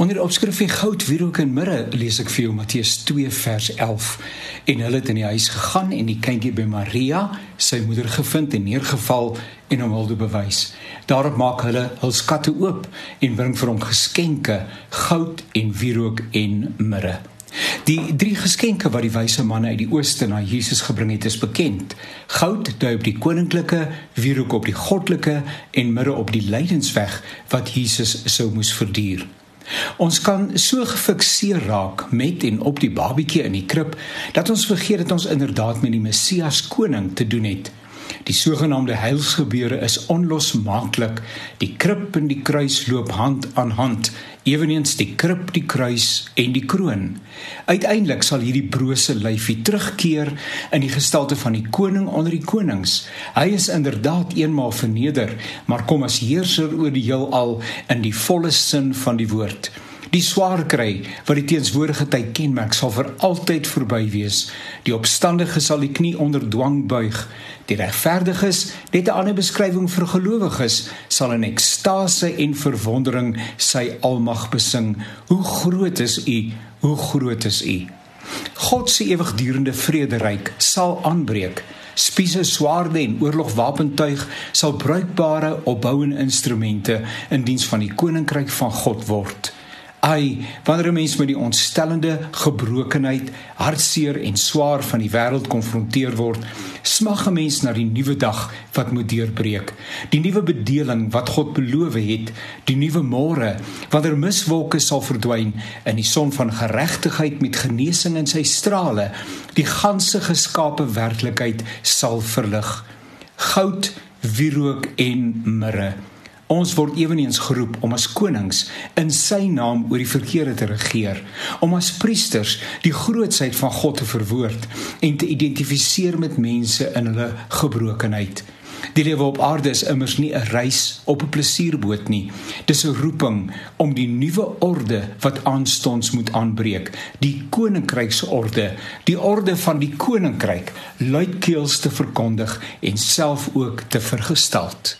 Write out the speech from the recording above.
Onder die opskrif van goud, wierook en mirre lees ek vir jou Matteus 2 vers 11. En hulle het in die huis gegaan en die kindjie by Maria, sy moeder gevind en neergeval en hom hulde bewys. Daarop maak hulle hul skatte oop en bring vir hom geskenke, goud en wierook en mirre. Die drie geskenke wat die wyse manne uit die ooste na Jesus gebring het, is bekend. Goud dui op die koninklike, wierook op die goddelike en mirre op die lydensweg wat Jesus sou moes verduur. Ons kan so gefikseer raak met en op die babatjie in die krib dat ons vergeet dat ons inderdaad met die Messias koning te doen het. Die sogenaamde heilsgebeure is onlosmaaklik. Die krib en die kruis loop hand aan hand, eweneens die krib, die kruis en die kroon. Uiteindelik sal hierdie brose lyfie terugkeer in die gestalte van die koning onder die konings. Hy is inderdaad eenmaal verneder, maar kom as heerser oor die heelal in die volle sin van die woord. Die swaar kry wat die teenswoordige tyd kenmerk sal vir altyd verby wees. Die opstandige sal die knie onder dwang buig. Die regverdiges, net 'n ander beskrywing vir gelowiges, sal in ekstase en verwondering sy almag besing. Hoe groot is U? Hoe groot is U? God se ewigdurende vrederyk sal aanbreek. Spiese, swaarde en oorlogwapentuig sal bruikbare opbouende instrumente in diens van die koninkryk van God word. Ai, wanneer 'n mens met die ontstellende gebrokenheid, hartseer en swaar van die wêreld konfronteer word, smag 'n mens na die nuwe dag wat moet deurbreek. Die nuwe bedeling wat God beloof het, die nuwe môre, wanneer miswolke sal verdwyn en die son van geregtigheid met genesing in sy strale die ganse geskape werklikheid sal verlig. Goud, wierook en mirre Ons word ewenigs geroep om as konings in sy naam oor die verkeerde te regeer, om as priesters die grootsheid van God te verwoord en te identifiseer met mense in hulle gebrokenheid. Die lewe op aarde is immers nie 'n reis op 'n plesierboot nie. Dis 'n roeping om die nuwe orde wat aanstonds moet aanbreek, die koninkryksorde, die orde van die koninkryk luidkeels te verkondig en self ook te vergestalt.